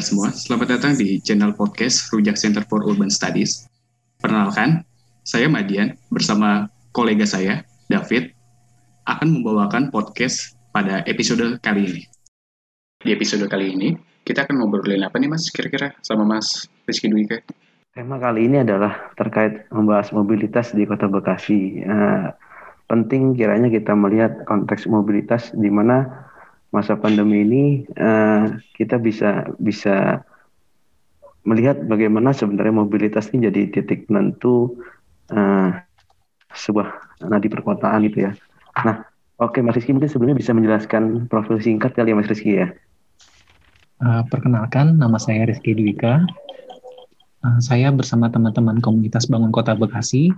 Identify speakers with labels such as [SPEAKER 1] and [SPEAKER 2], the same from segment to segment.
[SPEAKER 1] pendengar semua, selamat datang di channel podcast Rujak Center for Urban Studies. Perkenalkan, saya Madian bersama kolega saya, David, akan membawakan podcast pada episode kali ini. Di episode kali ini, kita akan ngobrolin apa nih mas, kira-kira sama mas Rizky Dwika?
[SPEAKER 2] Tema kali ini adalah terkait membahas mobilitas di kota Bekasi. Uh, penting kiranya kita melihat konteks mobilitas di mana masa pandemi ini uh, kita bisa bisa melihat bagaimana sebenarnya mobilitas ini jadi titik penentu uh, sebuah nadi perkotaan gitu ya. Nah, oke okay, Mas Rizky mungkin sebelumnya bisa menjelaskan profil singkat kali ya Mas Rizky ya.
[SPEAKER 3] Uh, perkenalkan, nama saya Rizky Dwika. Uh, saya bersama teman-teman komunitas Bangun Kota Bekasi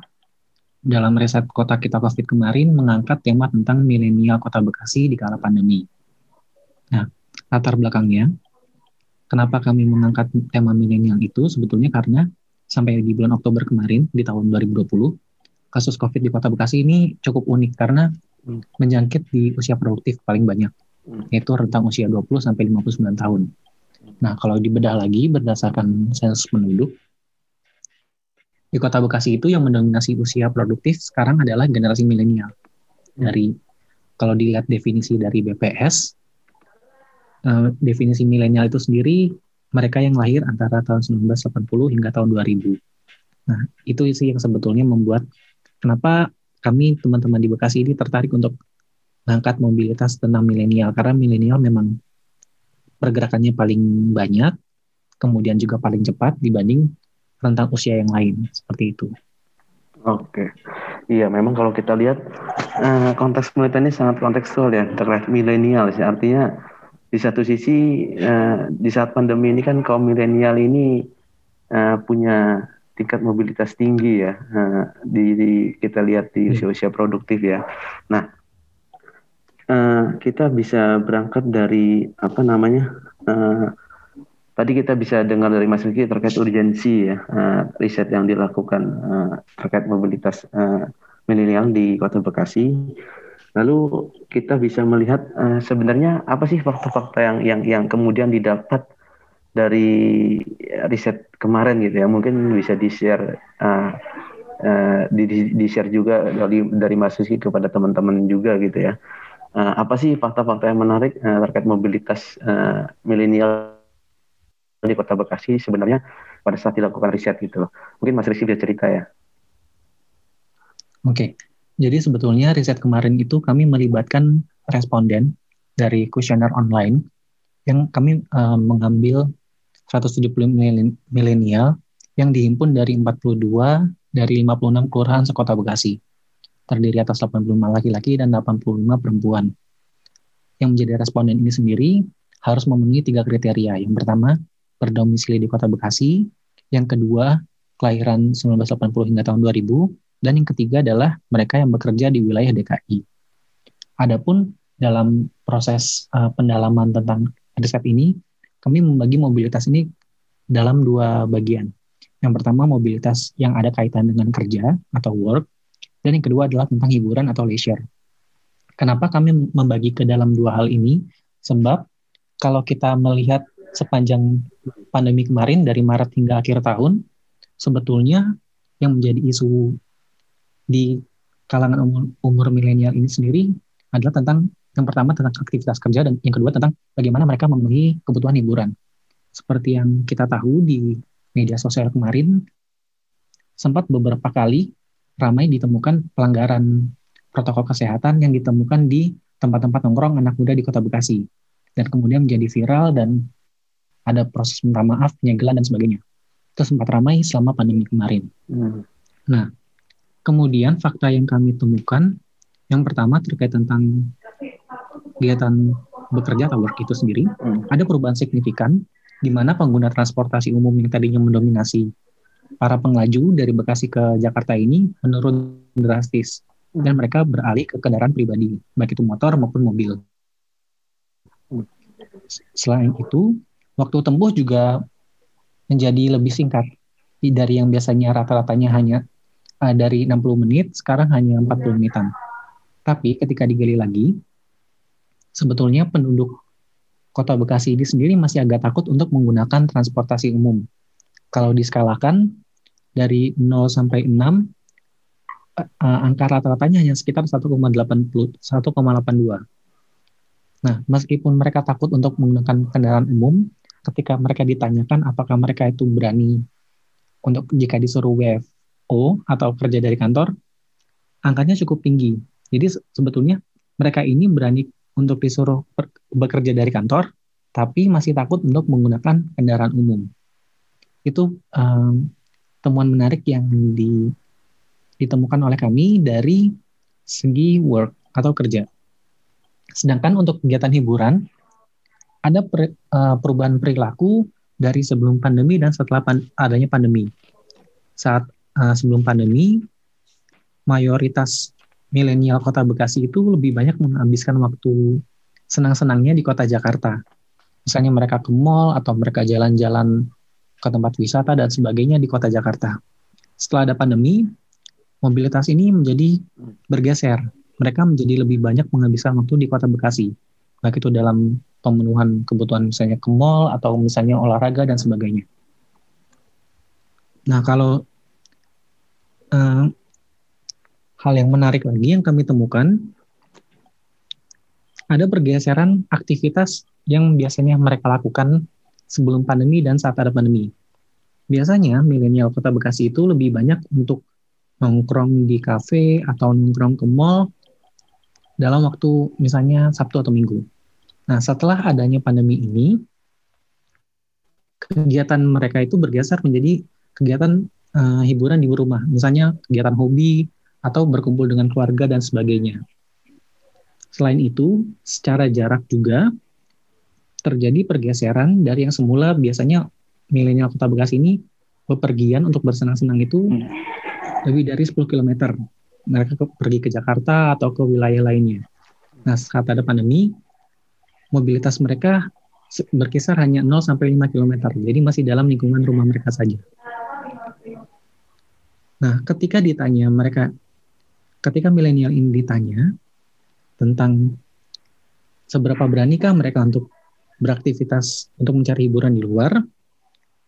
[SPEAKER 3] dalam riset kota kita COVID kemarin mengangkat tema tentang milenial kota Bekasi di kala pandemi. Nah, latar belakangnya, kenapa kami mengangkat tema milenial itu sebetulnya karena sampai di bulan Oktober kemarin, di tahun 2020, kasus COVID di kota Bekasi ini cukup unik karena hmm. menjangkit di usia produktif paling banyak, hmm. yaitu rentang usia 20 sampai 59 tahun. Nah, kalau dibedah lagi berdasarkan sensus penduduk, di kota Bekasi itu yang mendominasi usia produktif sekarang adalah generasi milenial. Dari kalau dilihat definisi dari BPS, uh, definisi milenial itu sendiri mereka yang lahir antara tahun 1980 hingga tahun 2000. Nah, itu sih yang sebetulnya membuat kenapa kami teman-teman di Bekasi ini tertarik untuk mengangkat mobilitas tentang milenial karena milenial memang pergerakannya paling banyak, kemudian juga paling cepat dibanding rentang usia yang lain seperti itu.
[SPEAKER 2] Oke, iya memang kalau kita lihat uh, konteks penelitian ini sangat kontekstual ya terkait milenial sih artinya di satu sisi uh, di saat pandemi ini kan kaum milenial ini uh, punya tingkat mobilitas tinggi ya uh, di, di kita lihat di hmm. usia-usia produktif ya. Nah uh, kita bisa berangkat dari apa namanya uh, tadi kita bisa dengar dari Mas Riki terkait urgensi ya uh, riset yang dilakukan uh, terkait mobilitas uh, milenial di Kota Bekasi Lalu kita bisa melihat uh, sebenarnya apa sih fakta-fakta yang yang yang kemudian didapat dari riset kemarin gitu ya. Mungkin bisa di-share uh, uh, di, di share juga dari dari Mas Rizky kepada teman-teman juga gitu ya. Uh, apa sih fakta-fakta yang menarik uh, terkait mobilitas uh, milenial di Kota Bekasi sebenarnya pada saat dilakukan riset gitu loh. Mungkin Mas Rizky bisa cerita ya.
[SPEAKER 3] Oke. Okay. Jadi sebetulnya riset kemarin itu kami melibatkan responden dari kuesioner online yang kami uh, mengambil 170 milenial yang dihimpun dari 42 dari 56 kelurahan sekota Bekasi. Terdiri atas 85 laki-laki dan 85 perempuan. Yang menjadi responden ini sendiri harus memenuhi tiga kriteria. Yang pertama, berdomisili di kota Bekasi. Yang kedua, kelahiran 1980 hingga tahun 2000 dan yang ketiga adalah mereka yang bekerja di wilayah DKI. Adapun dalam proses uh, pendalaman tentang riset ini, kami membagi mobilitas ini dalam dua bagian. Yang pertama mobilitas yang ada kaitan dengan kerja atau work, dan yang kedua adalah tentang hiburan atau leisure. Kenapa kami membagi ke dalam dua hal ini? Sebab kalau kita melihat sepanjang pandemi kemarin dari Maret hingga akhir tahun, sebetulnya yang menjadi isu di kalangan umur, umur milenial ini sendiri adalah tentang yang pertama tentang aktivitas kerja dan yang kedua tentang bagaimana mereka memenuhi kebutuhan hiburan. Seperti yang kita tahu di media sosial kemarin, sempat beberapa kali ramai ditemukan pelanggaran protokol kesehatan yang ditemukan di tempat-tempat nongkrong anak muda di kota Bekasi. Dan kemudian menjadi viral dan ada proses minta maaf, penyegelan, dan sebagainya. Itu sempat ramai selama pandemi kemarin. Hmm. Nah, Kemudian fakta yang kami temukan, yang pertama terkait tentang kegiatan bekerja atau work itu sendiri, hmm. ada perubahan signifikan di mana pengguna transportasi umum yang tadinya mendominasi para penglaju dari Bekasi ke Jakarta ini menurun drastis hmm. dan mereka beralih ke kendaraan pribadi, baik itu motor maupun mobil. Hmm. Selain itu, waktu tempuh juga menjadi lebih singkat dari yang biasanya rata-ratanya hanya uh, dari 60 menit sekarang hanya 40 iya. menitan. Tapi ketika digali lagi, sebetulnya penduduk Kota Bekasi ini sendiri masih agak takut untuk menggunakan transportasi umum. Kalau diskalakan dari 0 sampai 6, uh, angka rata-ratanya hanya sekitar 1,82. Nah, meskipun mereka takut untuk menggunakan kendaraan umum, ketika mereka ditanyakan apakah mereka itu berani untuk jika disuruh WFO atau kerja dari kantor, angkanya cukup tinggi. Jadi sebetulnya mereka ini berani untuk disuruh bekerja dari kantor, tapi masih takut untuk menggunakan kendaraan umum. Itu um, temuan menarik yang di, ditemukan oleh kami dari segi work atau kerja. Sedangkan untuk kegiatan hiburan, ada per, uh, perubahan perilaku dari sebelum pandemi dan setelah pan, adanya pandemi. Saat uh, sebelum pandemi, mayoritas milenial kota Bekasi itu lebih banyak menghabiskan waktu senang-senangnya di kota Jakarta. Misalnya mereka ke mall atau mereka jalan-jalan ke tempat wisata dan sebagainya di kota Jakarta. Setelah ada pandemi, mobilitas ini menjadi bergeser mereka menjadi lebih banyak menghabiskan waktu di kota Bekasi, baik itu dalam pemenuhan kebutuhan misalnya ke mall atau misalnya olahraga dan sebagainya. Nah, kalau uh, hal yang menarik lagi yang kami temukan, ada pergeseran aktivitas yang biasanya mereka lakukan sebelum pandemi dan saat ada pandemi. Biasanya milenial kota Bekasi itu lebih banyak untuk nongkrong di kafe atau nongkrong ke mall dalam waktu misalnya Sabtu atau Minggu. Nah, setelah adanya pandemi ini, kegiatan mereka itu bergeser menjadi kegiatan uh, hiburan di rumah, misalnya kegiatan hobi atau berkumpul dengan keluarga dan sebagainya. Selain itu, secara jarak juga terjadi pergeseran dari yang semula biasanya milenial Kota Bekasi ini bepergian untuk bersenang-senang itu lebih dari 10 km mereka ke, pergi ke Jakarta atau ke wilayah lainnya. Nah, saat ada pandemi, mobilitas mereka berkisar hanya 0 sampai 5 km. Jadi masih dalam lingkungan rumah mereka saja. Nah, ketika ditanya mereka ketika milenial ini ditanya tentang seberapa beranikah mereka untuk beraktivitas untuk mencari hiburan di luar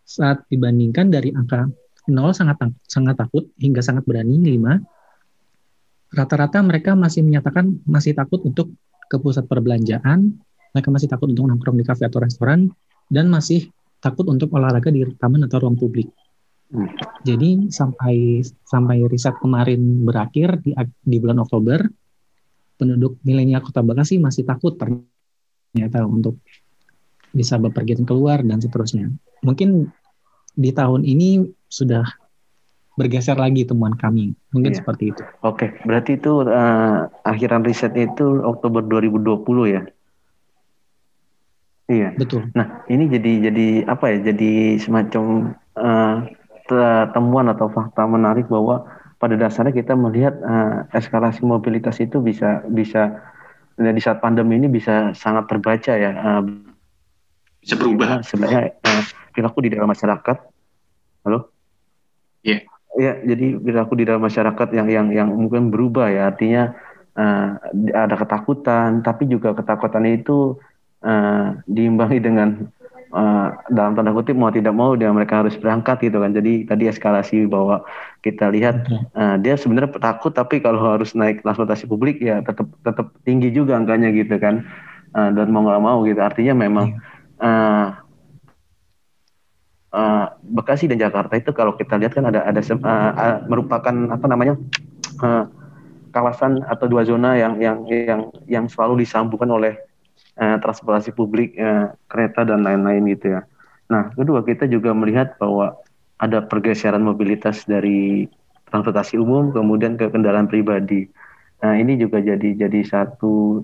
[SPEAKER 3] saat dibandingkan dari angka 0 sangat sangat takut hingga sangat berani 5 rata-rata mereka masih menyatakan masih takut untuk ke pusat perbelanjaan, mereka masih takut untuk nongkrong di kafe atau restoran, dan masih takut untuk olahraga di taman atau ruang publik. Hmm. Jadi sampai sampai riset kemarin berakhir di, di bulan Oktober, penduduk milenial Kota Bekasi masih takut ternyata untuk bisa bepergian keluar dan seterusnya. Mungkin di tahun ini sudah bergeser lagi temuan kami. Mungkin iya. seperti itu.
[SPEAKER 2] Oke, berarti itu uh, akhiran riset itu Oktober 2020 ya? Iya.
[SPEAKER 3] Betul.
[SPEAKER 2] Nah, ini jadi jadi apa ya? Jadi semacam uh, temuan atau fakta menarik bahwa pada dasarnya kita melihat uh, eskalasi mobilitas itu bisa bisa di saat pandemi ini bisa sangat terbaca ya. Uh,
[SPEAKER 1] bisa berubah.
[SPEAKER 2] Sebenarnya uh, perilaku di dalam masyarakat. Halo?
[SPEAKER 1] Iya. Yeah
[SPEAKER 2] ya jadi perilaku di dalam masyarakat yang yang yang mungkin berubah ya artinya uh, ada ketakutan tapi juga ketakutan itu uh, diimbangi dengan uh, dalam tanda kutip mau tidak mau dia mereka harus berangkat gitu kan. Jadi tadi eskalasi bahwa kita lihat uh, dia sebenarnya takut tapi kalau harus naik transportasi publik ya tetap tetap tinggi juga angkanya gitu kan. Uh, dan mau nggak mau gitu. Artinya memang uh, uh, Bekasi dan Jakarta itu kalau kita lihat kan ada ada uh, uh, merupakan apa namanya uh, kawasan atau dua zona yang yang yang yang selalu disambungkan oleh uh, transportasi publik uh, kereta dan lain-lain gitu ya. Nah kedua kita juga melihat bahwa ada pergeseran mobilitas dari transportasi umum kemudian ke kendaraan pribadi. Nah ini juga jadi jadi satu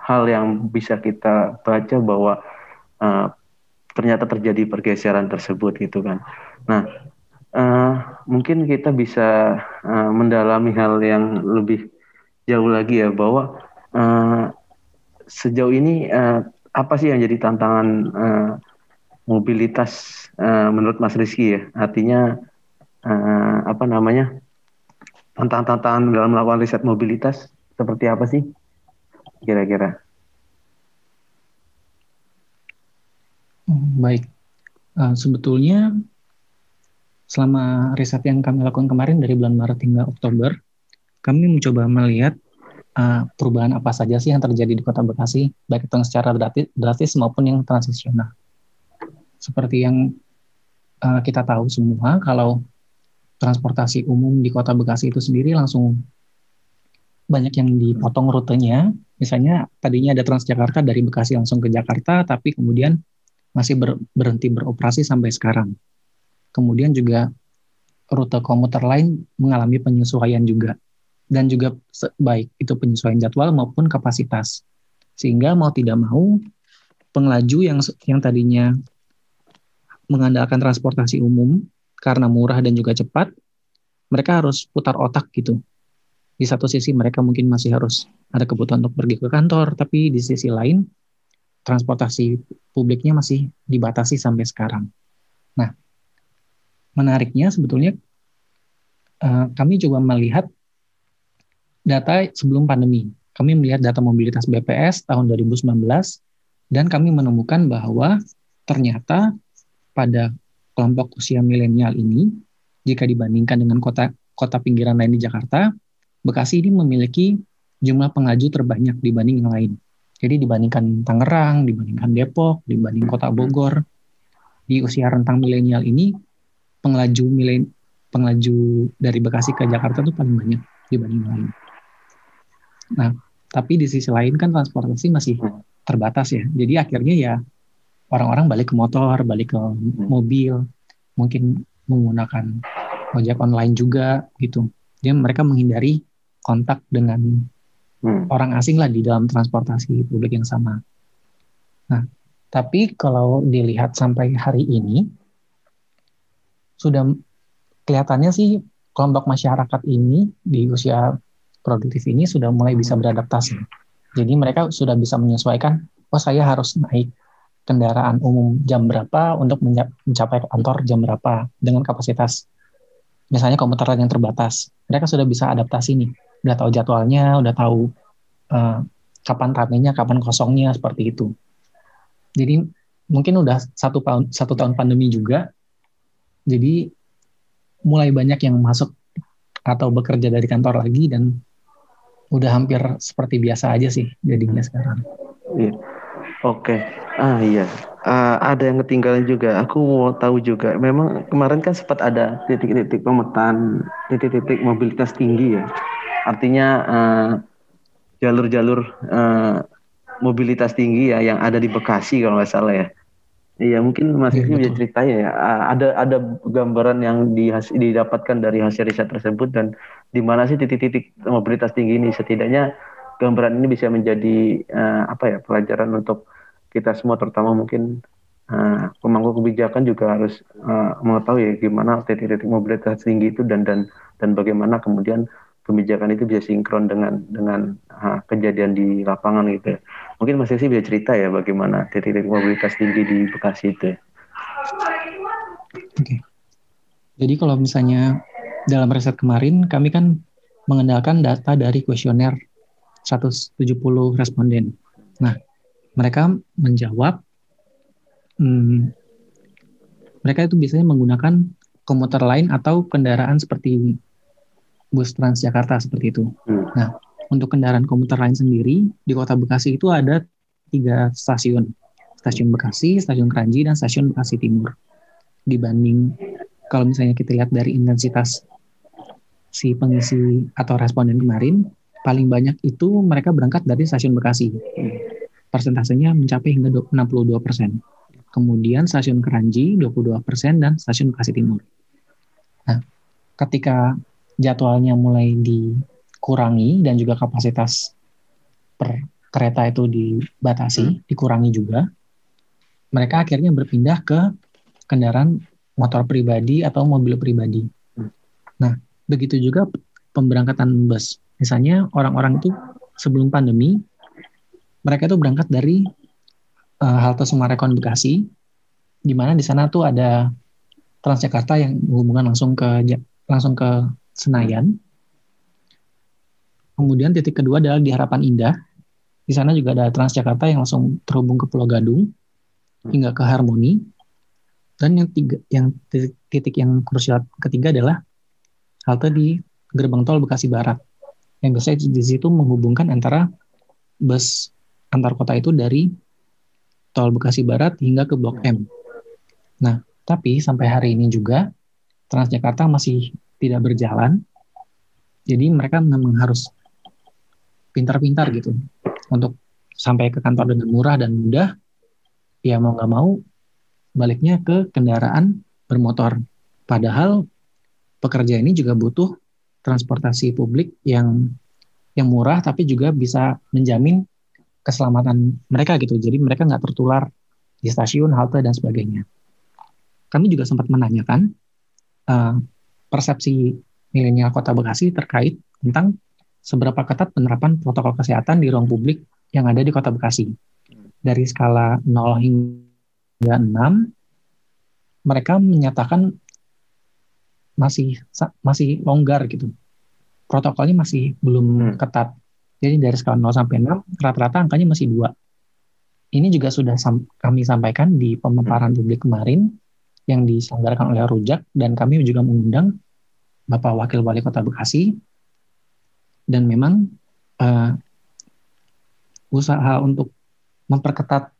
[SPEAKER 2] hal yang bisa kita baca bahwa uh, ternyata terjadi pergeseran tersebut gitu kan. Nah, uh, mungkin kita bisa uh, mendalami hal yang lebih jauh lagi ya bahwa uh, sejauh ini uh, apa sih yang jadi tantangan uh, mobilitas uh, menurut Mas Rizky ya? Artinya uh, apa namanya tantangan-tantangan dalam melakukan riset mobilitas seperti apa sih kira-kira?
[SPEAKER 3] Baik, uh, sebetulnya selama riset yang kami lakukan kemarin dari bulan Maret hingga Oktober, kami mencoba melihat uh, perubahan apa saja sih yang terjadi di Kota Bekasi, baik itu secara drastis, drastis maupun yang transisional. Seperti yang uh, kita tahu semua, kalau transportasi umum di Kota Bekasi itu sendiri langsung banyak yang dipotong rutenya. Misalnya tadinya ada Transjakarta dari Bekasi langsung ke Jakarta, tapi kemudian masih ber, berhenti beroperasi sampai sekarang. Kemudian juga rute komuter lain mengalami penyesuaian juga. Dan juga baik itu penyesuaian jadwal maupun kapasitas. Sehingga mau tidak mau pengelaju yang yang tadinya mengandalkan transportasi umum karena murah dan juga cepat, mereka harus putar otak gitu. Di satu sisi mereka mungkin masih harus ada kebutuhan untuk pergi ke kantor, tapi di sisi lain transportasi publiknya masih dibatasi sampai sekarang. Nah, menariknya sebetulnya uh, kami coba melihat data sebelum pandemi. Kami melihat data mobilitas BPS tahun 2019 dan kami menemukan bahwa ternyata pada kelompok usia milenial ini jika dibandingkan dengan kota kota pinggiran lain di Jakarta, Bekasi ini memiliki jumlah pengaju terbanyak dibanding yang lain. Jadi dibandingkan Tangerang, dibandingkan Depok, dibanding Kota Bogor, di usia rentang milenial ini pengelaju milen pengelaju dari Bekasi ke Jakarta itu paling banyak dibanding lain. Nah, tapi di sisi lain kan transportasi masih terbatas ya. Jadi akhirnya ya orang-orang balik ke motor, balik ke mobil, mungkin menggunakan ojek online juga gitu. Jadi mereka menghindari kontak dengan hmm. orang asing lah di dalam transportasi publik yang sama. Nah, tapi kalau dilihat sampai hari ini sudah kelihatannya sih kelompok masyarakat ini di usia produktif ini sudah mulai bisa beradaptasi. Jadi mereka sudah bisa menyesuaikan, oh saya harus naik kendaraan umum jam berapa untuk mencapai kantor jam berapa dengan kapasitas misalnya komuter lain yang terbatas. Mereka sudah bisa adaptasi nih, udah tahu jadwalnya, udah tahu uh, kapan ramenya, kapan kosongnya seperti itu. Jadi mungkin udah satu satu tahun pandemi juga, jadi mulai banyak yang masuk atau bekerja dari kantor lagi dan udah hampir seperti biasa aja sih jadinya sekarang.
[SPEAKER 2] Iya. Oke. Ah iya. Uh, ada yang ketinggalan juga. Aku mau tahu juga. Memang kemarin kan sempat ada titik-titik pemetaan titik-titik mobilitas tinggi ya. Artinya uh, jalur-jalur uh, mobilitas tinggi ya yang ada di Bekasi kalau nggak salah ya. Iya mungkin Mas ya, bisa cerita ya. Ada ada gambaran yang didapatkan dari hasil riset tersebut dan di mana sih titik-titik mobilitas tinggi ini setidaknya gambaran ini bisa menjadi uh, apa ya pelajaran untuk kita semua terutama mungkin uh, pemangku kebijakan juga harus uh, mengetahui ya gimana titik-titik mobilitas tinggi itu dan dan dan bagaimana kemudian kebijakan itu bisa sinkron dengan dengan uh, kejadian di lapangan gitu. Ya. Mungkin Mas Yesi bisa cerita ya bagaimana titik-titik mobilitas tinggi di Bekasi itu. Ya.
[SPEAKER 3] Oke. Jadi kalau misalnya dalam riset kemarin kami kan mengandalkan data dari kuesioner 170 responden. Nah, mereka menjawab, hmm, mereka itu biasanya menggunakan komuter lain atau kendaraan seperti bus Transjakarta seperti itu. Hmm. Nah, untuk kendaraan komuter lain sendiri di Kota Bekasi itu ada tiga stasiun, stasiun Bekasi, stasiun Keranji, dan stasiun Bekasi Timur. Dibanding kalau misalnya kita lihat dari intensitas si pengisi atau responden kemarin, paling banyak itu mereka berangkat dari stasiun Bekasi. Persentasenya mencapai hingga 62 persen. Kemudian stasiun Keranji 22 persen dan stasiun Bekasi Timur. Nah, ketika jadwalnya mulai dikurangi dan juga kapasitas per kereta itu dibatasi, dikurangi juga, mereka akhirnya berpindah ke kendaraan motor pribadi atau mobil pribadi. Hmm. Nah, begitu juga pemberangkatan bus Misalnya orang-orang itu sebelum pandemi mereka itu berangkat dari uh, halte Sumarekon Bekasi, di mana di sana tuh ada Transjakarta yang menghubungkan langsung ke langsung ke Senayan. Kemudian titik kedua adalah di Harapan Indah. Di sana juga ada Transjakarta yang langsung terhubung ke Pulau Gadung. hingga ke harmoni. Dan yang tiga, yang titik, titik yang krusial ketiga adalah halte di gerbang tol Bekasi Barat. Yang biasanya di situ menghubungkan antara bus antar kota itu dari tol Bekasi Barat hingga ke Blok M. Nah, tapi sampai hari ini juga Transjakarta masih tidak berjalan. Jadi mereka memang harus pintar-pintar gitu untuk sampai ke kantor dengan murah dan mudah. Ya mau nggak mau baliknya ke kendaraan bermotor. Padahal pekerja ini juga butuh transportasi publik yang yang murah tapi juga bisa menjamin keselamatan mereka gitu. Jadi mereka nggak tertular di stasiun, halte dan sebagainya. Kami juga sempat menanyakan uh, persepsi milenial Kota Bekasi terkait tentang seberapa ketat penerapan protokol kesehatan di ruang publik yang ada di Kota Bekasi. Dari skala 0 hingga hingga 6 mereka menyatakan masih masih longgar gitu. Protokolnya masih belum hmm. ketat. Jadi dari skala 0 sampai 6 rata-rata angkanya masih dua. Ini juga sudah sam kami sampaikan di pemaparan hmm. publik kemarin yang diselenggarakan oleh Rujak dan kami juga mengundang Bapak Wakil Wali Kota Bekasi dan memang uh, usaha untuk memperketat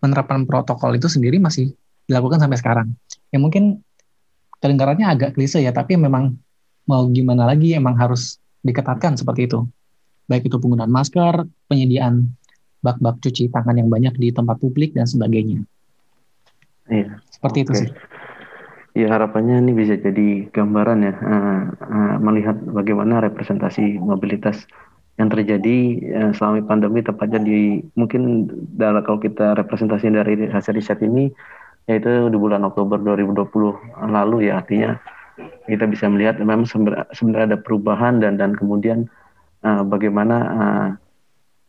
[SPEAKER 3] penerapan protokol itu sendiri masih dilakukan sampai sekarang. Ya mungkin kedengarannya agak klise ya, tapi memang mau gimana lagi emang harus diketatkan seperti itu. Baik itu penggunaan masker, penyediaan bak-bak cuci tangan yang banyak di tempat publik dan sebagainya.
[SPEAKER 2] Iya.
[SPEAKER 3] Seperti okay. itu sih.
[SPEAKER 2] Ya harapannya ini bisa jadi gambaran ya uh, uh, melihat bagaimana representasi mobilitas yang terjadi uh, selama pandemi tepatnya di mungkin dalam kalau kita representasi dari hasil riset ini yaitu di bulan Oktober 2020 lalu ya artinya kita bisa melihat memang sebenarnya ada perubahan dan dan kemudian uh, bagaimana uh,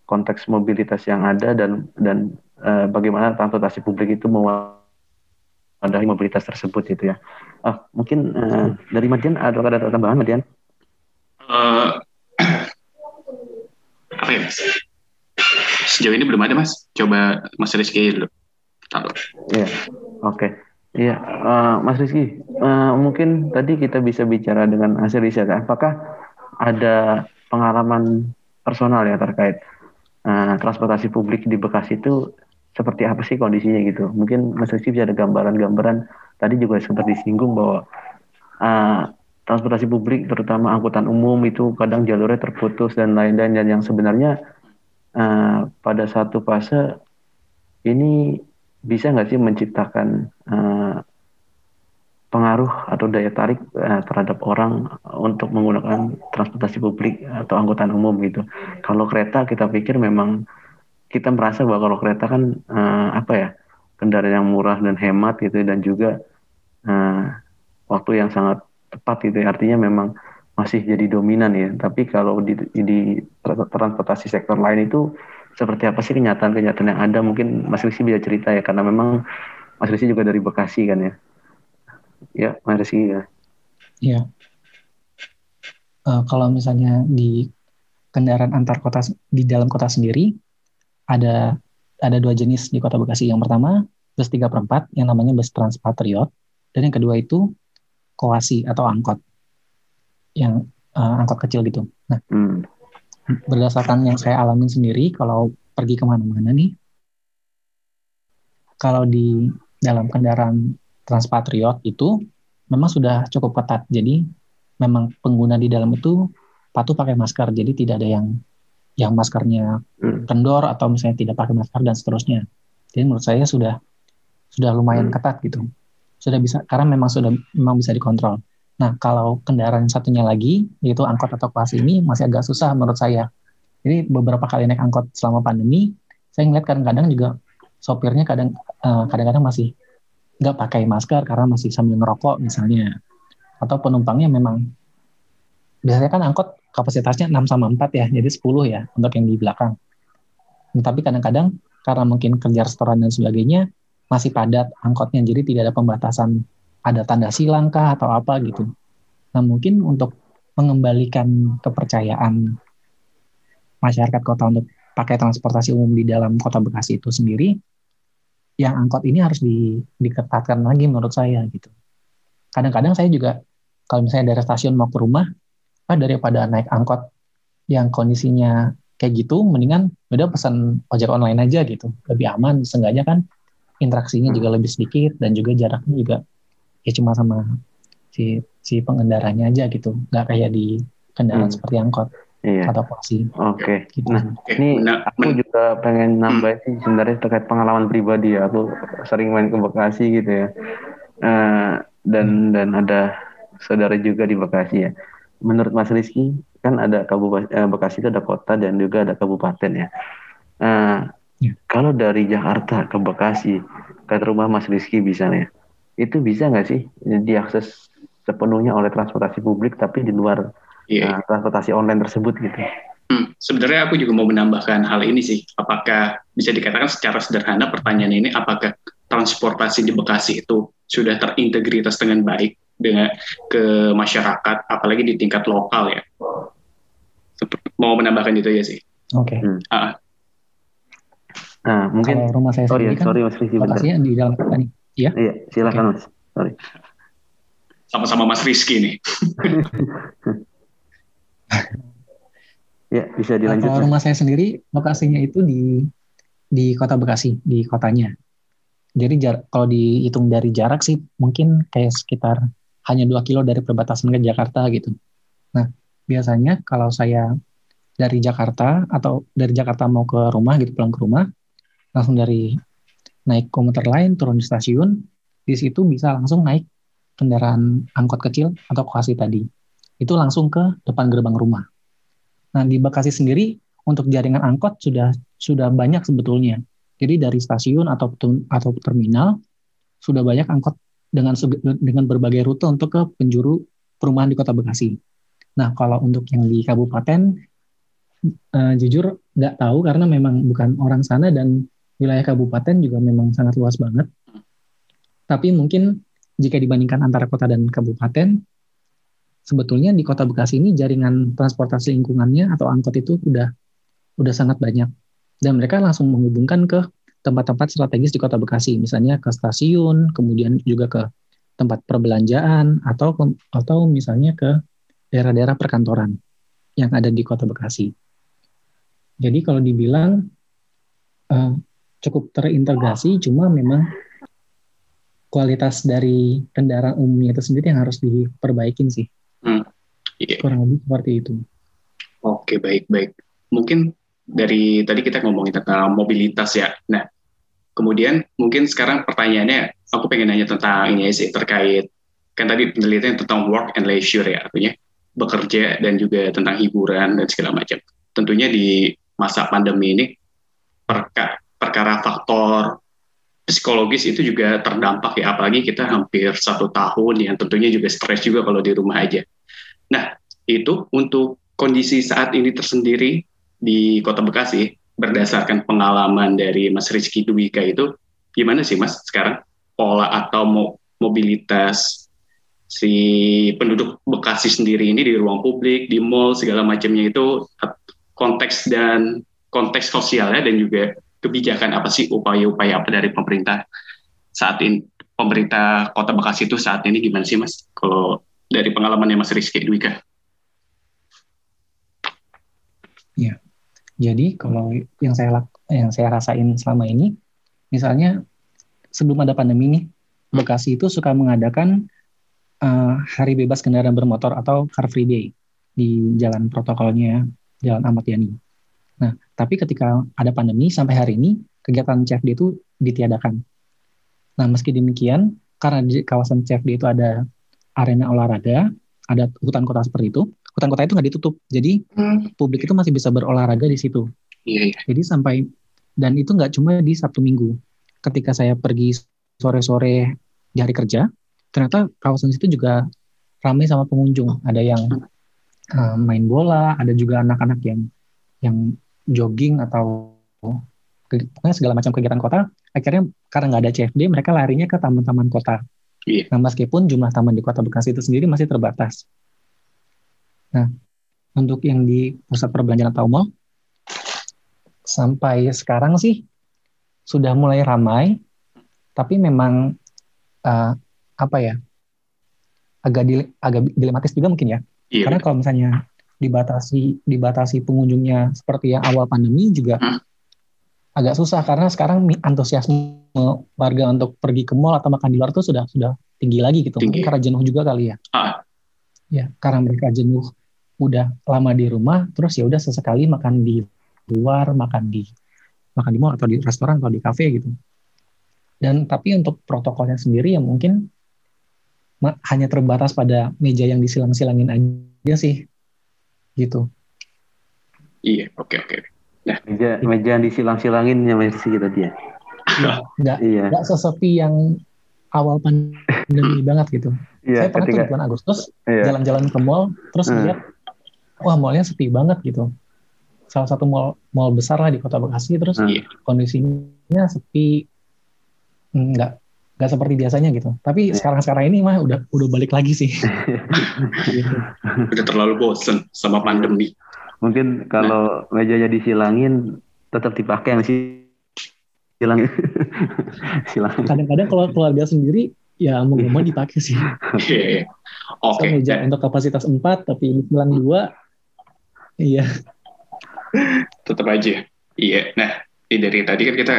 [SPEAKER 2] konteks mobilitas yang ada dan dan uh, bagaimana transportasi publik itu mewadahi mobilitas tersebut itu ya. Uh, mungkin uh, dari Madian ada ada tambahan Madian? Uh,
[SPEAKER 1] apa ya? Sejauh ini belum ada mas. Coba Mas Rizky dulu.
[SPEAKER 2] Iya, oke. Okay. Iya, uh, Mas Rizky, uh, mungkin tadi kita bisa bicara dengan hasil riset. Apakah ada pengalaman personal ya terkait uh, transportasi publik di Bekasi itu seperti apa sih kondisinya gitu? Mungkin Mas Rizky bisa ada gambaran-gambaran. Tadi juga sempat disinggung bahwa uh, transportasi publik terutama angkutan umum itu kadang jalurnya terputus dan lain-lain dan yang sebenarnya uh, pada satu fase ini bisa nggak sih menciptakan uh, pengaruh atau daya tarik uh, terhadap orang untuk menggunakan transportasi publik atau angkutan umum gitu. Kalau kereta kita pikir memang kita merasa bahwa kalau kereta kan uh, apa ya kendaraan yang murah dan hemat gitu dan juga uh, waktu yang sangat tepat gitu ya. artinya memang masih jadi dominan ya. Tapi kalau di, di transportasi sektor lain itu seperti apa sih kenyataan-kenyataan yang ada? Mungkin Mas Rizky bisa cerita ya karena memang Mas Rizky juga dari Bekasi kan ya. Ya Mas Rizky ya.
[SPEAKER 3] Iya. Uh, kalau misalnya di kendaraan antar kota di dalam kota sendiri ada ada dua jenis di kota Bekasi. Yang pertama bus 3 per 4 yang namanya bus Transpatriot. Dan yang kedua itu koasi atau angkot yang uh, angkot kecil gitu. Nah, hmm. berdasarkan yang saya alamin sendiri, kalau pergi ke mana-mana nih, kalau di dalam kendaraan Transpatriot itu memang sudah cukup ketat. Jadi memang pengguna di dalam itu patuh pakai masker. Jadi tidak ada yang yang maskernya hmm. kendor atau misalnya tidak pakai masker dan seterusnya. Jadi menurut saya sudah sudah lumayan hmm. ketat gitu sudah bisa karena memang sudah memang bisa dikontrol. Nah, kalau kendaraan satunya lagi yaitu angkot atau kelas ini masih agak susah menurut saya. Jadi beberapa kali naik angkot selama pandemi, saya ngeliat kadang-kadang juga sopirnya kadang uh, kadang-kadang masih nggak pakai masker karena masih sambil ngerokok misalnya. Atau penumpangnya memang biasanya kan angkot kapasitasnya 6 sama 4 ya, jadi 10 ya untuk yang di belakang. Nah, tapi kadang-kadang karena mungkin kerja restoran dan sebagainya, masih padat angkotnya jadi tidak ada pembatasan ada tanda silang kah atau apa gitu. Nah mungkin untuk mengembalikan kepercayaan masyarakat kota untuk pakai transportasi umum di dalam kota Bekasi itu sendiri, yang angkot ini harus di, diketatkan lagi menurut saya gitu. Kadang-kadang saya juga kalau misalnya dari stasiun mau ke rumah, ah daripada naik angkot yang kondisinya kayak gitu, mendingan udah pesan ojek online aja gitu, lebih aman. Seenggaknya kan interaksinya juga lebih sedikit dan juga jaraknya juga ya cuma sama si si pengendaranya aja gitu, nggak kayak di kendaraan hmm. seperti angkot
[SPEAKER 2] iya.
[SPEAKER 3] atau taksi.
[SPEAKER 2] Oke. Okay.
[SPEAKER 3] Gitu.
[SPEAKER 2] Nah,
[SPEAKER 1] Oke,
[SPEAKER 2] ini
[SPEAKER 1] benar-
[SPEAKER 2] aku
[SPEAKER 1] men-
[SPEAKER 2] juga pengen nambah sih sebenarnya terkait pengalaman pribadi ya. Aku sering main ke Bekasi gitu ya. Eh, dan dan ada saudara juga di Bekasi ya. Menurut Mas Rizky kan ada kabupaten eh, Bekasi itu ada kota dan juga ada kabupaten ya. Eh,
[SPEAKER 3] Ya.
[SPEAKER 2] Kalau dari Jakarta ke Bekasi ke rumah Mas Rizky misalnya, itu bisa nggak sih diakses sepenuhnya oleh transportasi publik tapi di luar
[SPEAKER 1] Iya.
[SPEAKER 2] eh, transportasi online tersebut gitu?
[SPEAKER 1] Hmm, sebenarnya aku juga mau menambahkan hal ini sih. Apakah bisa dikatakan secara sederhana pertanyaan ini apakah transportasi di Bekasi itu sudah terintegritas dengan baik dengan ke masyarakat, apalagi di tingkat lokal ya? Mau menambahkan itu ya sih.
[SPEAKER 3] Oke.
[SPEAKER 1] Ah,
[SPEAKER 2] Nah, mungkin
[SPEAKER 3] Kalau rumah saya
[SPEAKER 2] Oh
[SPEAKER 3] sendiri
[SPEAKER 2] iya,
[SPEAKER 3] kan
[SPEAKER 2] sorry Mas Rizky bentar.
[SPEAKER 3] lokasinya di dalam kota nih.
[SPEAKER 2] Iya, silakan Mas. Sorry.
[SPEAKER 1] sama-sama Mas Rizky nih.
[SPEAKER 2] Ya, bisa
[SPEAKER 3] Nah,
[SPEAKER 2] dilanjut.
[SPEAKER 3] kalau rumah saya sendiri lokasinya itu di di kota Bekasi, di kotanya. Jadi jar- kalau dihitung dari jarak sih mungkin kayak sekitar hanya 2 kilo dari perbatasan ke Jakarta gitu. Nah, biasanya kalau saya dari Jakarta atau dari Jakarta mau ke rumah gitu pulang ke rumah, langsung dari naik komuter lain turun di stasiun, di situ bisa langsung naik kendaraan angkot kecil atau koasi tadi. Itu langsung ke depan gerbang rumah. Nah, di Bekasi sendiri untuk jaringan angkot sudah sudah banyak sebetulnya. Jadi dari stasiun atau atau terminal sudah banyak angkot dengan dengan berbagai rute untuk ke penjuru perumahan di Kota Bekasi. Nah, kalau untuk yang di kabupaten eh, jujur nggak tahu karena memang bukan orang sana dan wilayah kabupaten juga memang sangat luas banget. Tapi mungkin jika dibandingkan antara kota dan kabupaten, sebetulnya di Kota Bekasi ini jaringan transportasi lingkungannya atau angkot itu udah udah sangat banyak dan mereka langsung menghubungkan ke tempat-tempat strategis di Kota Bekasi, misalnya ke stasiun, kemudian juga ke tempat perbelanjaan atau atau misalnya ke daerah-daerah perkantoran yang ada di Kota Bekasi. Jadi kalau dibilang eh, cukup terintegrasi, cuma memang kualitas dari kendaraan umumnya itu sendiri yang harus diperbaikin sih.
[SPEAKER 1] Iya.
[SPEAKER 3] Kurang lebih seperti itu.
[SPEAKER 1] Oke, baik, baik. Mungkin dari tadi kita ngomongin tentang mobilitas ya. Nah, kemudian mungkin sekarang pertanyaannya, aku pengen nanya tentang ini sih, terkait, kan tadi penelitian tentang work and leisure ya, artinya bekerja dan juga tentang hiburan dan segala macam. Tentunya di masa pandemi ini, perka- perkara faktor psikologis itu juga terdampak ya, apalagi kita hampir satu tahun yang tentunya juga stres juga kalau di rumah aja. Nah, itu untuk kondisi saat ini tersendiri di Kota Bekasi berdasarkan pengalaman dari Mas Rizky Dwika itu gimana sih Mas sekarang pola atau mo- mobilitas si penduduk Bekasi sendiri ini di ruang publik, di mall segala macamnya itu konteks dan konteks sosialnya dan juga kebijakan apa sih upaya-upaya apa dari pemerintah saat ini pemerintah Kota Bekasi itu saat ini gimana sih Mas kalau dari pengalamannya Mas Rizky Dwika?
[SPEAKER 3] Jadi kalau yang saya yang saya rasain selama ini, misalnya sebelum ada pandemi nih, Bekasi itu suka mengadakan eh, hari bebas kendaraan bermotor atau Car Free Day di jalan protokolnya Jalan Ahmad Yani. Nah, tapi ketika ada pandemi sampai hari ini kegiatan CFD itu ditiadakan. Nah, meski demikian, karena di kawasan CFD itu ada arena olahraga, ada hutan kota seperti itu, hutan kota itu nggak ditutup. Jadi publik itu masih bisa berolahraga di situ.
[SPEAKER 1] Iya, iya.
[SPEAKER 3] Jadi sampai dan itu nggak cuma di Sabtu Minggu. Ketika saya pergi sore-sore di hari kerja, ternyata kawasan situ juga ramai sama pengunjung. Ada yang uh, main bola, ada juga anak-anak yang yang jogging atau pokoknya segala macam kegiatan kota. Akhirnya karena nggak ada CFD, mereka larinya ke taman-taman kota.
[SPEAKER 1] Iya.
[SPEAKER 3] Nah, meskipun jumlah taman di kota Bekasi itu sendiri masih terbatas. Nah, untuk yang di pusat perbelanjaan atau mall, sampai sekarang sih sudah mulai ramai, tapi memang uh, apa ya agak dile, agak dilematis juga mungkin ya iya. karena kalau misalnya dibatasi dibatasi pengunjungnya seperti yang awal pandemi juga hmm. agak susah karena sekarang antusiasme warga untuk pergi ke mall atau makan di luar tuh sudah sudah tinggi lagi gitu tinggi. karena jenuh juga kali ya ah. ya karena mereka jenuh udah lama di rumah terus ya udah sesekali makan di luar makan di makan di mall atau di restoran atau di kafe gitu dan tapi untuk protokolnya sendiri ya mungkin hanya terbatas pada meja yang disilang-silangin aja sih gitu.
[SPEAKER 1] Iya oke okay, oke. Okay.
[SPEAKER 2] nah. Meja meja yang disilang-silangin ya masih tadi ya?
[SPEAKER 3] Nggak iya. nggak sesepi yang awal pandemi banget gitu. Iya, saya pernah ketika, tuh bulan Agustus iya. jalan-jalan ke mall terus hmm. lihat wah mallnya sepi banget gitu. Salah satu mall mall besar lah di kota Bekasi terus hmm. kondisinya sepi. Nggak nggak seperti biasanya gitu tapi sekarang sekarang ini mah udah udah balik lagi sih
[SPEAKER 1] gitu. udah terlalu bosen sama pandemi
[SPEAKER 2] mungkin kalau nah. mejanya disilangin tetap dipakai yang sih silangin
[SPEAKER 3] silangin kadang-kadang kalau keluarga sendiri ya mau mau dipakai sih
[SPEAKER 1] oke okay.
[SPEAKER 3] meja untuk kapasitas 4 tapi ini silang dua Iya.
[SPEAKER 1] Tetap aja. Iya. Nah, dari tadi kan kita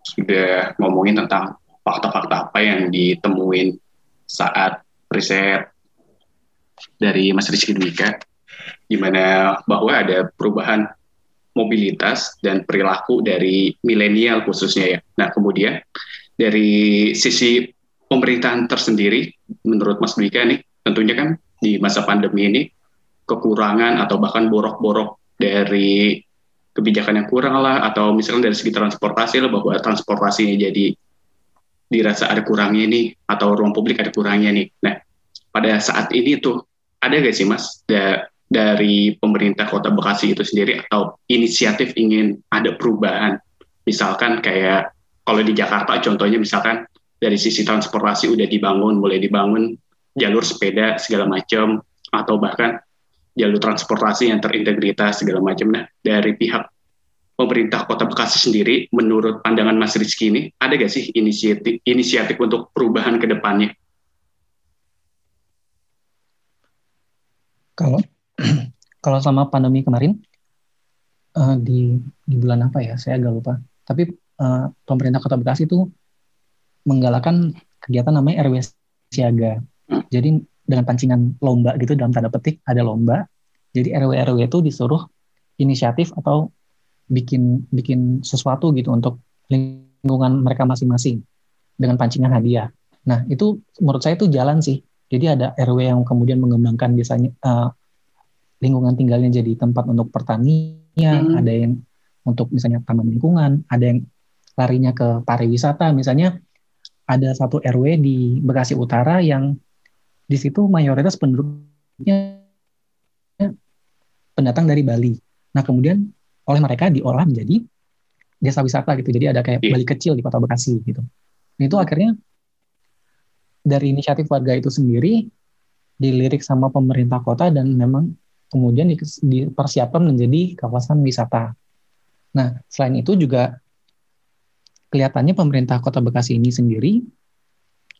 [SPEAKER 1] sudah ngomongin tentang fakta-fakta apa yang ditemuin saat riset dari Mas Rizky Dwika, di mana bahwa ada perubahan mobilitas dan perilaku dari milenial khususnya ya. Nah, kemudian dari sisi pemerintahan tersendiri, menurut Mas Dwika nih, tentunya kan di masa pandemi ini kekurangan atau bahkan borok-borok dari kebijakan yang kurang lah atau misalnya dari segi transportasi lah bahwa transportasinya jadi dirasa ada kurangnya nih atau ruang publik ada kurangnya nih. Nah, pada saat ini tuh ada gak sih Mas da dari pemerintah Kota Bekasi itu sendiri atau inisiatif ingin ada perubahan? Misalkan kayak kalau di Jakarta contohnya misalkan dari sisi transportasi udah dibangun, mulai dibangun jalur sepeda segala macam atau bahkan jalur transportasi yang terintegritas segala macam. Nah, dari pihak pemerintah Kota Bekasi sendiri, menurut pandangan Mas Rizky ini, ada gak sih inisiatif inisiatif untuk perubahan ke depannya?
[SPEAKER 3] Kalau kalau selama pandemi kemarin uh, di di bulan apa ya? Saya agak lupa. Tapi uh, pemerintah Kota Bekasi itu menggalakkan kegiatan namanya RW siaga. Hmm. Jadi dengan pancingan lomba gitu dalam tanda petik ada lomba. Jadi RW RW itu disuruh inisiatif atau bikin bikin sesuatu gitu untuk lingkungan mereka masing-masing dengan pancingan hadiah. Nah itu menurut saya itu jalan sih. Jadi ada RW yang kemudian mengembangkan biasanya uh, lingkungan tinggalnya jadi tempat untuk pertanian, hmm. ada yang untuk misalnya taman lingkungan, ada yang larinya ke pariwisata. Misalnya ada satu RW di Bekasi Utara yang di situ mayoritas penduduknya pendatang dari Bali. Nah, kemudian oleh mereka diolah menjadi desa wisata gitu. Jadi ada kayak yeah. Bali kecil di Kota Bekasi gitu. Nah, itu akhirnya dari inisiatif warga itu sendiri dilirik sama pemerintah kota dan memang kemudian dipersiapkan menjadi kawasan wisata. Nah, selain itu juga kelihatannya pemerintah Kota Bekasi ini sendiri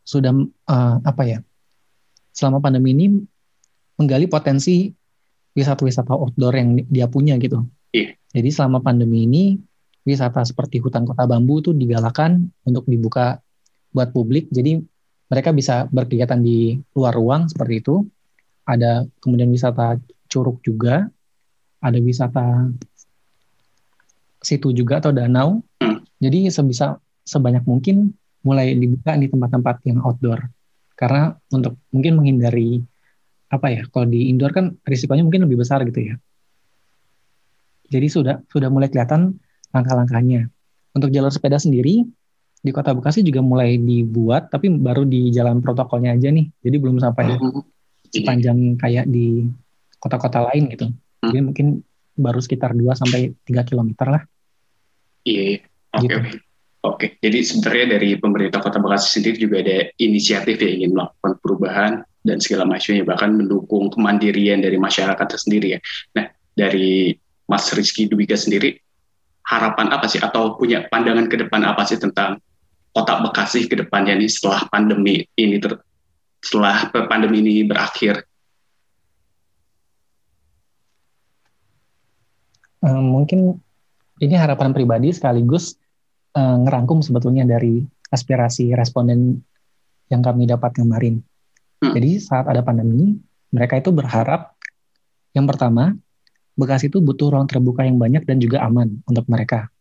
[SPEAKER 3] sudah uh, apa ya selama pandemi ini menggali potensi wisata-wisata outdoor yang dia punya gitu. Jadi selama pandemi ini wisata seperti hutan kota bambu itu digalakan untuk dibuka buat publik. Jadi mereka bisa berkegiatan di luar ruang seperti itu. Ada kemudian wisata curug juga, ada wisata situ juga atau danau. Jadi sebisa sebanyak mungkin mulai dibuka di tempat-tempat yang outdoor karena untuk mungkin menghindari apa ya kalau di indoor kan risikonya mungkin lebih besar gitu ya jadi sudah sudah mulai kelihatan langkah-langkahnya untuk jalur sepeda sendiri di kota Bekasi juga mulai dibuat tapi baru di jalan protokolnya aja nih jadi belum sampai mm-hmm. sepanjang kayak di kota-kota lain gitu mm. jadi mungkin baru sekitar 2 sampai tiga kilometer lah
[SPEAKER 1] iya, iya. oke gitu. oke Oke, jadi sebenarnya dari pemerintah Kota Bekasi sendiri juga ada inisiatif yang ingin melakukan perubahan dan segala macamnya, bahkan mendukung kemandirian dari masyarakat sendiri ya. Nah, dari Mas Rizky Dwika sendiri, harapan apa sih atau punya pandangan ke depan apa sih tentang kota Bekasi ke depannya nih setelah pandemi ini ter setelah pandemi ini berakhir?
[SPEAKER 3] Uh, mungkin ini harapan pribadi sekaligus uh, ngerangkum sebetulnya dari aspirasi responden yang kami dapat kemarin. Hmm. Jadi saat ada pandemi, mereka itu berharap yang pertama, Bekasi itu butuh ruang terbuka yang banyak dan juga aman untuk mereka.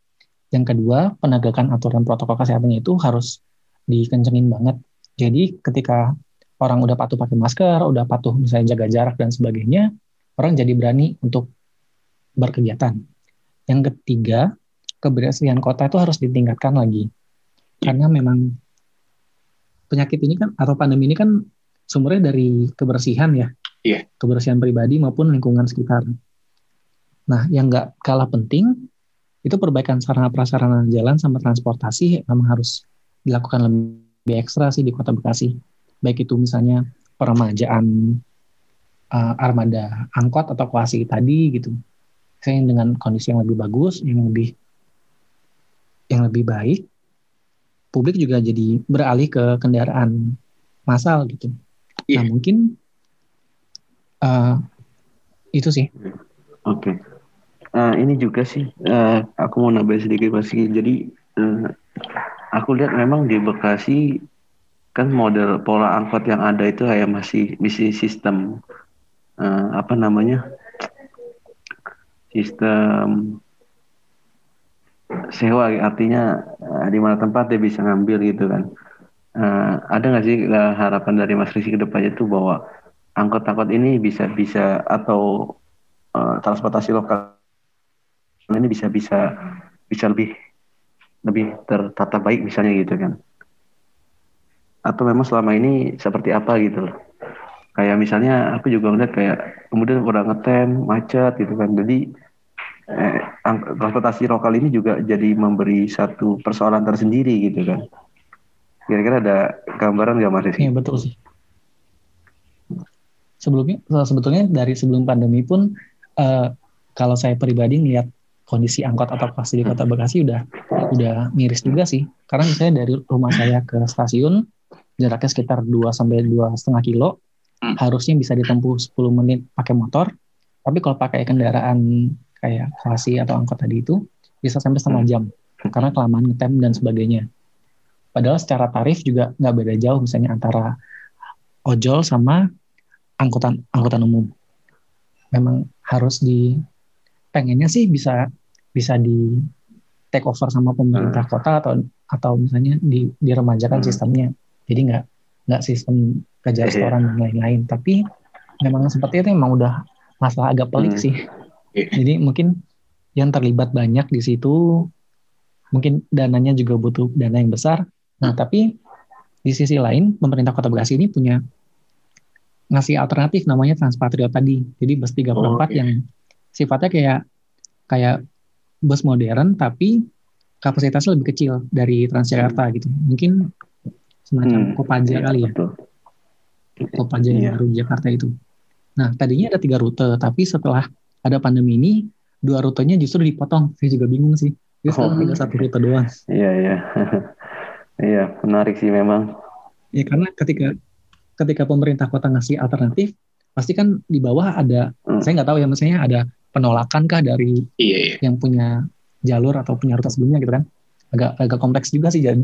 [SPEAKER 3] Yang kedua, penegakan aturan protokol kesehatannya itu harus dikencengin banget. Jadi ketika orang udah patuh pakai masker, udah patuh misalnya jaga jarak dan sebagainya, orang jadi berani untuk berkegiatan. Yang ketiga, kebersihan kota itu harus ditingkatkan lagi. Karena memang penyakit ini kan atau pandemi ini kan sumbernya dari kebersihan ya,
[SPEAKER 1] yeah.
[SPEAKER 3] kebersihan pribadi maupun lingkungan sekitar. Nah, yang nggak kalah penting itu perbaikan sarana prasarana jalan sama transportasi memang harus dilakukan lebih ekstra sih di Kota Bekasi. Baik itu misalnya peremajaan uh, armada angkot atau kuasi tadi gitu. Saya dengan kondisi yang lebih bagus, yang lebih yang lebih baik, publik juga jadi beralih ke kendaraan massal gitu. Yeah. Nah mungkin uh, itu sih.
[SPEAKER 2] Oke. Okay. Uh, ini juga sih, uh, aku mau nambah sedikit pasti. Jadi uh, aku lihat memang di Bekasi kan model pola angkot yang ada itu kayak masih masih sistem uh, apa namanya sistem sewa artinya uh, di mana tempat dia bisa ngambil gitu kan uh, ada nggak sih uh, harapan dari Mas Rizky ke depannya itu bahwa angkot-angkot ini bisa bisa atau uh, transportasi lokal ini bisa bisa bisa lebih lebih tertata baik misalnya gitu kan atau memang selama ini seperti apa gitu loh kayak misalnya aku juga ngeliat kayak kemudian udah ngetem macet gitu kan jadi eh, transportasi lokal ini juga jadi memberi satu persoalan tersendiri gitu kan Kira-kira ada gambaran nggak Mas?
[SPEAKER 3] Iya betul sih. Sebelumnya, sebetulnya dari sebelum pandemi pun, uh, kalau saya pribadi ngeliat kondisi angkot atau pasti di kota Bekasi udah udah miris juga sih. Karena misalnya dari rumah saya ke stasiun jaraknya sekitar 2 sampai dua setengah kilo, hmm. harusnya bisa ditempuh 10 menit pakai motor. Tapi kalau pakai kendaraan kayak klasi atau angkot tadi itu bisa sampai setengah hmm. jam karena kelamaan ngetem dan sebagainya. Padahal secara tarif juga nggak beda jauh misalnya antara ojol sama angkutan angkutan umum. Memang harus di pengennya sih bisa bisa di take over sama pemerintah hmm. kota atau atau misalnya di diremajakan hmm. sistemnya. Jadi nggak nggak sistem kerja iya. restoran dan lain-lain. Tapi memang seperti itu memang udah masalah agak pelik hmm. sih. Iya. Jadi mungkin yang terlibat banyak di situ mungkin dananya juga butuh dana yang besar Nah, tapi di sisi lain pemerintah Kota Bekasi ini punya ngasih alternatif namanya Transpatriot tadi. Jadi bus 34 oh, okay. yang sifatnya kayak kayak bus modern tapi kapasitasnya lebih kecil dari Transjakarta hmm. gitu. Mungkin semacam hmm. Kopaja ya, kali ya. Betul. Kopaja yang iya. baru Jakarta itu. Nah, tadinya ada tiga rute, tapi setelah ada pandemi ini, dua rutenya justru dipotong. Saya juga bingung sih. Jadi oh. tinggal satu rute doang.
[SPEAKER 2] Iya, iya. Iya, menarik sih memang.
[SPEAKER 3] Ya karena ketika ketika pemerintah kota ngasih alternatif, pasti kan di bawah ada, hmm. saya nggak tahu ya maksudnya ada penolakan kah dari iya, iya. yang punya jalur atau punya rute sebelumnya gitu kan? Agak agak kompleks juga sih jadi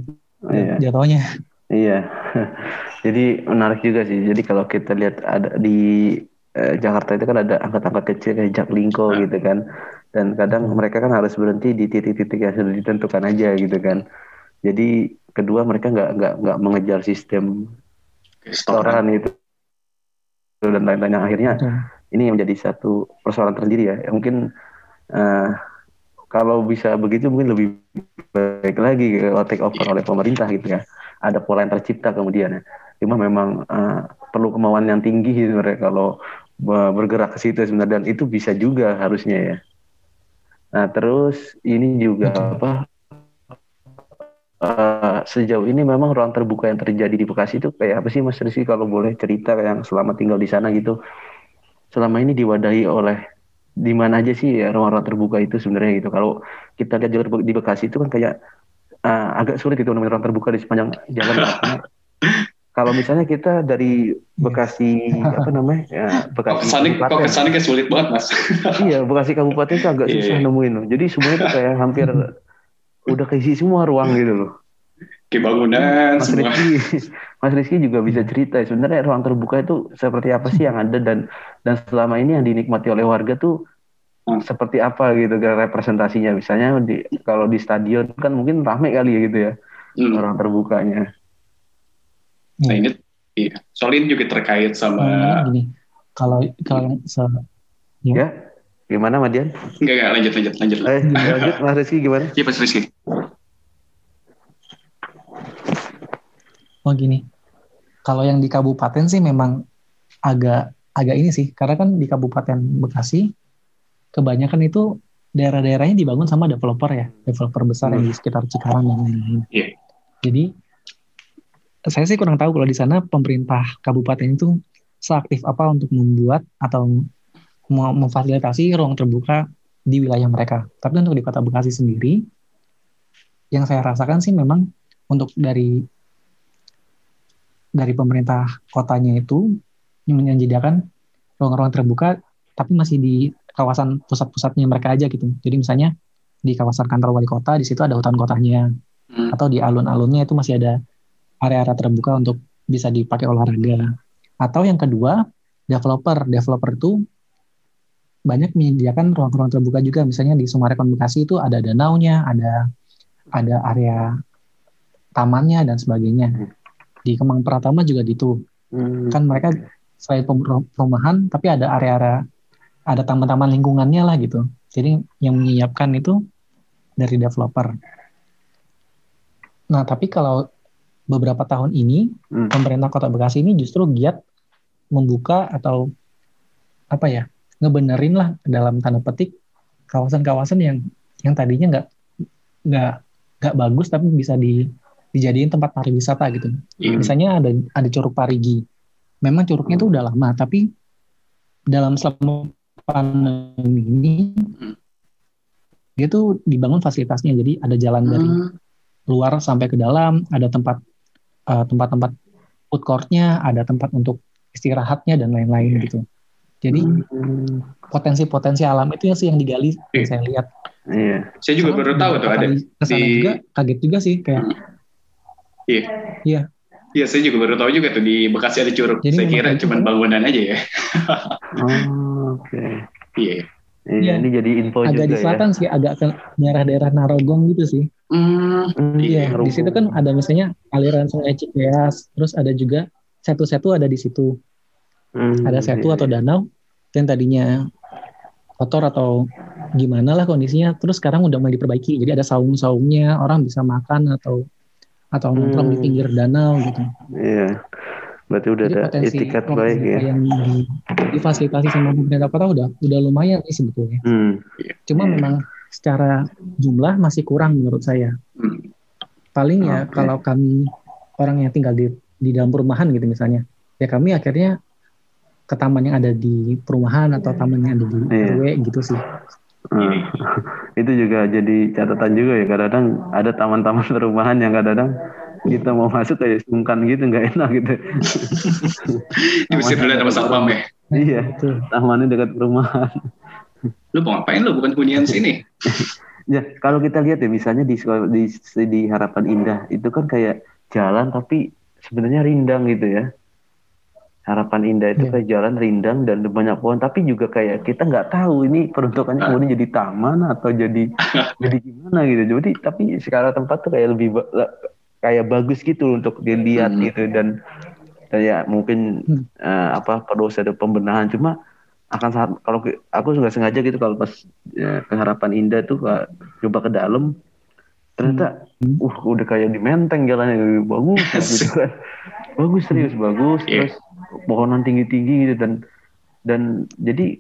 [SPEAKER 3] iya. jatuhnya.
[SPEAKER 2] Iya, jadi menarik juga sih. Jadi kalau kita lihat ada di eh, Jakarta itu kan ada angkat-angkat kecil kayak Jaklingko hmm. gitu kan, dan kadang hmm. mereka kan harus berhenti di titik-titik yang sudah ditentukan aja gitu kan. Jadi kedua mereka nggak nggak nggak mengejar sistem restoran itu dan lain-lain yang akhirnya hmm. Ini yang menjadi satu persoalan tersendiri ya. Mungkin uh, kalau bisa begitu mungkin lebih baik lagi kalau take over oleh pemerintah gitu ya. Ada pola yang tercipta kemudian ya. Cuma memang uh, perlu kemauan yang tinggi gitu mereka kalau bergerak ke situ sebenarnya. Dan itu bisa juga harusnya ya. Nah terus ini juga apa uh, sejauh ini memang ruang terbuka yang terjadi di Bekasi itu kayak apa sih Mas Rizky? Kalau boleh cerita yang selama tinggal di sana gitu selama ini diwadahi oleh di mana aja sih ya ruang-ruang terbuka itu sebenarnya gitu. Kalau kita lihat jalur di Bekasi itu kan kayak uh, agak sulit itu menemukan ruang terbuka di sepanjang jalan. kalau misalnya kita dari Bekasi apa namanya ya,
[SPEAKER 1] Bekasi kok kesannya, kok kesannya kayak sulit banget mas?
[SPEAKER 2] Iya Bekasi Kabupaten itu agak iya, susah yeah. nemuin loh. Jadi semuanya tuh kayak hampir udah keisi semua ruang gitu loh
[SPEAKER 1] kayak bangunan
[SPEAKER 2] Mas semua. Rizky Mas Rizky juga bisa cerita sebenarnya ruang terbuka itu seperti apa sih yang ada dan dan selama ini yang dinikmati oleh warga tuh hmm. seperti apa gitu representasinya misalnya di kalau di stadion kan mungkin ramai kali ya gitu ya hmm. ruang terbukanya
[SPEAKER 1] Nah hmm. ini iya. soal ini juga terkait sama
[SPEAKER 3] nah, gini. Kalau kalau se
[SPEAKER 2] ya. ya. Gimana Madian?
[SPEAKER 1] Enggak, enggak, lanjut, lanjut, lanjut.
[SPEAKER 2] Eh, lanjut, Mas Rizky gimana?
[SPEAKER 1] Iya, Mas Rizky.
[SPEAKER 3] Oh gini, kalau yang di kabupaten sih memang agak agak ini sih, karena kan di Kabupaten Bekasi kebanyakan itu daerah-daerahnya dibangun sama developer ya, developer besar hmm. yang di sekitar Cikarang dan lain-lain. Yeah. Jadi saya sih kurang tahu kalau di sana pemerintah kabupaten itu seaktif apa untuk membuat atau memfasilitasi ruang terbuka di wilayah mereka. Tapi untuk di Kota Bekasi sendiri, yang saya rasakan sih memang untuk dari dari pemerintah kotanya itu menyediakan ruang-ruang terbuka, tapi masih di kawasan pusat-pusatnya mereka aja gitu. Jadi misalnya di kawasan kantor wali kota, di situ ada hutan kotanya, hmm. atau di alun-alunnya itu masih ada area-area terbuka untuk bisa dipakai olahraga. Atau yang kedua, developer. Developer itu banyak menyediakan ruang-ruang terbuka juga. Misalnya di Sumarekon Bekasi itu ada danaunya, ada ada area tamannya dan sebagainya. Di Kemang Pratama juga gitu. Hmm. Kan mereka selain perumahan, tapi ada area-area ada taman-taman lingkungannya lah gitu. Jadi yang menyiapkan itu dari developer. Nah, tapi kalau beberapa tahun ini hmm. pemerintah Kota Bekasi ini justru giat membuka atau apa ya ngebenerin lah dalam tanda petik kawasan-kawasan yang yang tadinya nggak nggak nggak bagus tapi bisa di dijadiin tempat pariwisata gitu. Hmm. Misalnya ada ada Curug Parigi. Memang curugnya itu udah lama tapi dalam selama pandemi ini hmm. dia tuh dibangun fasilitasnya jadi ada jalan dari hmm. luar sampai ke dalam, ada tempat eh, tempat-tempat food courtnya, ada tempat untuk istirahatnya dan lain-lain yeah. gitu. Jadi hmm. potensi-potensi alam itu sih yang digali yeah. yang saya lihat.
[SPEAKER 1] Iya. Saya juga baru tahu tuh ada
[SPEAKER 3] di juga kaget juga sih kayak.
[SPEAKER 1] Hmm. Iya. Yeah. Iya. Iya, saya juga baru tahu juga tuh di Bekasi ada curug. Jadi saya kira cuma bangunan aja ya.
[SPEAKER 2] oh, oke. Okay.
[SPEAKER 1] Iya. Yeah.
[SPEAKER 2] Iya, ini jadi info
[SPEAKER 3] agak
[SPEAKER 2] juga
[SPEAKER 3] di selatan
[SPEAKER 2] ya.
[SPEAKER 3] sih, agak ke daerah-daerah Narogong gitu sih. Hmm, iya, di situ kan ada misalnya aliran sungai Cikeas, terus ada juga setu-setu ada di situ. Hmm, ada setu iya. atau danau yang tadinya kotor atau gimana lah kondisinya, terus sekarang udah mulai diperbaiki. Jadi ada saung-saungnya, orang bisa makan atau atau nongkrong hmm. di pinggir danau gitu.
[SPEAKER 2] Iya. Berarti udah Jadi ada etikat baik ya. Yang di,
[SPEAKER 3] difasilitasi sama pemerintah kota udah udah lumayan sih sebetulnya. Hmm. Cuma hmm. memang secara jumlah masih kurang menurut saya. Hmm. Paling ya okay. kalau kami orang yang tinggal di di dalam perumahan gitu misalnya, ya kami akhirnya ke taman yang ada di perumahan atau taman yang ada di yeah. RW gitu sih.
[SPEAKER 2] Hmm. itu juga jadi catatan juga ya kadang-kadang ada taman-taman perumahan yang kadang-kadang kita mau masuk kayak sungkan gitu nggak enak gitu.
[SPEAKER 1] Diusir dulu sama satpam ya.
[SPEAKER 2] Iya, tamannya dekat perumahan.
[SPEAKER 1] Lu mau ngapain lu bukan hunian sini?
[SPEAKER 2] ya kalau kita lihat ya misalnya di, di di Harapan Indah itu kan kayak jalan tapi sebenarnya rindang gitu ya. Harapan Indah itu yeah. kayak jalan rindang dan banyak pohon tapi juga kayak kita nggak tahu ini peruntukannya ah. kemudian jadi taman atau jadi jadi gimana gitu. Jadi tapi sekarang tempat tuh kayak lebih kayak bagus gitu untuk dilihat hmm. gitu dan kayak mungkin hmm. uh, apa perlu ada pembenahan cuma akan saat kalau aku nggak sengaja gitu kalau pas ya, keharapan indah tuh coba ke dalam ternyata hmm. uh udah kayak di menteng jalannya bagus gitu kan bagus serius bagus yeah. terus pohonan tinggi tinggi gitu dan dan jadi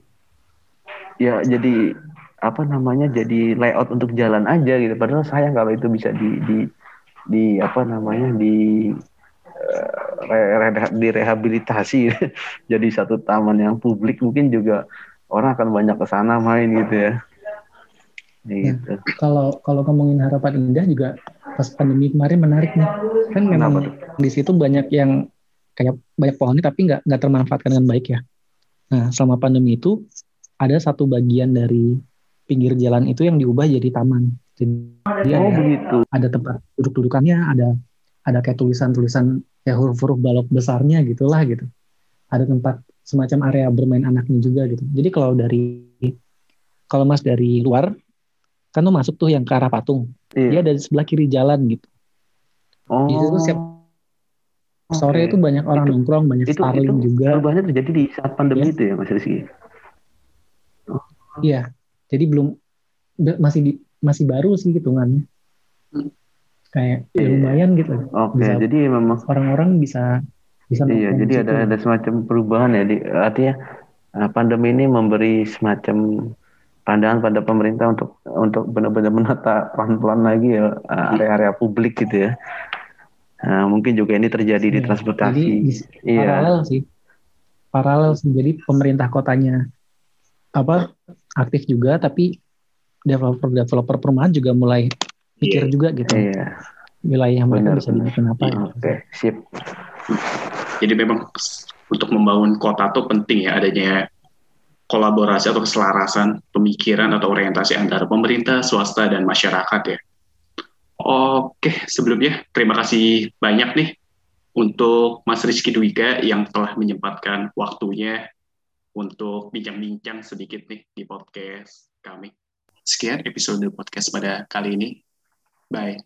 [SPEAKER 2] ya jadi apa namanya jadi layout untuk jalan aja gitu padahal sayang kalau itu bisa di di di apa namanya di uh, re, direhabilitasi jadi satu taman yang publik mungkin juga orang akan banyak ke sana main gitu ya.
[SPEAKER 3] Gitu. Nah, kalau kalau ngomongin harapan indah juga pas pandemi kemarin menarik nih. Kan memang di situ banyak yang kayak banyak pohonnya tapi nggak nggak termanfaatkan dengan baik ya. Nah selama pandemi itu ada satu bagian dari pinggir jalan itu yang diubah jadi taman. Jadi oh, ada, begitu. ada tempat duduk-dudukannya, ada ada kayak tulisan-tulisan ya huruf-huruf balok besarnya gitulah gitu. Ada tempat semacam area bermain anaknya juga gitu. Jadi kalau dari kalau mas dari luar kan tuh masuk tuh yang ke arah patung. Iya. Dia dari sebelah kiri jalan gitu. Oh. Di situ siap sore itu banyak orang itu, nongkrong, banyak itu, starling itu juga.
[SPEAKER 2] Perubahannya terjadi di saat pandemi ya. itu ya Mas Rizky.
[SPEAKER 3] Iya. Jadi belum masih di, masih baru sih hitungannya. Kayak ya lumayan gitu.
[SPEAKER 2] Oke, okay, jadi memang
[SPEAKER 3] orang-orang bisa bisa
[SPEAKER 2] Iya, jadi ada ada semacam perubahan ya di artinya eh, pandemi ini memberi semacam pandangan pada pemerintah untuk untuk benar-benar menata pelan-pelan lagi ya eh, area-area publik gitu ya. Nah, mungkin juga ini terjadi ya, di transportasi. Jadi,
[SPEAKER 3] iya. Paralel sih. Paralel sih. Jadi pemerintah kotanya apa aktif juga tapi developer-developer perumahan juga mulai pikir yeah. juga gitu. Iya. Wilayah mereka benar, bisa dibikin apa.
[SPEAKER 2] Oke, okay. sip.
[SPEAKER 1] Jadi memang untuk membangun kota tuh penting ya adanya kolaborasi atau keselarasan pemikiran atau orientasi antara pemerintah, swasta, dan masyarakat ya. Oke, sebelumnya terima kasih banyak nih untuk Mas Rizky Dwika yang telah menyempatkan waktunya untuk bincang-bincang sedikit nih di podcast kami. Sekian episode podcast pada kali ini. Bye.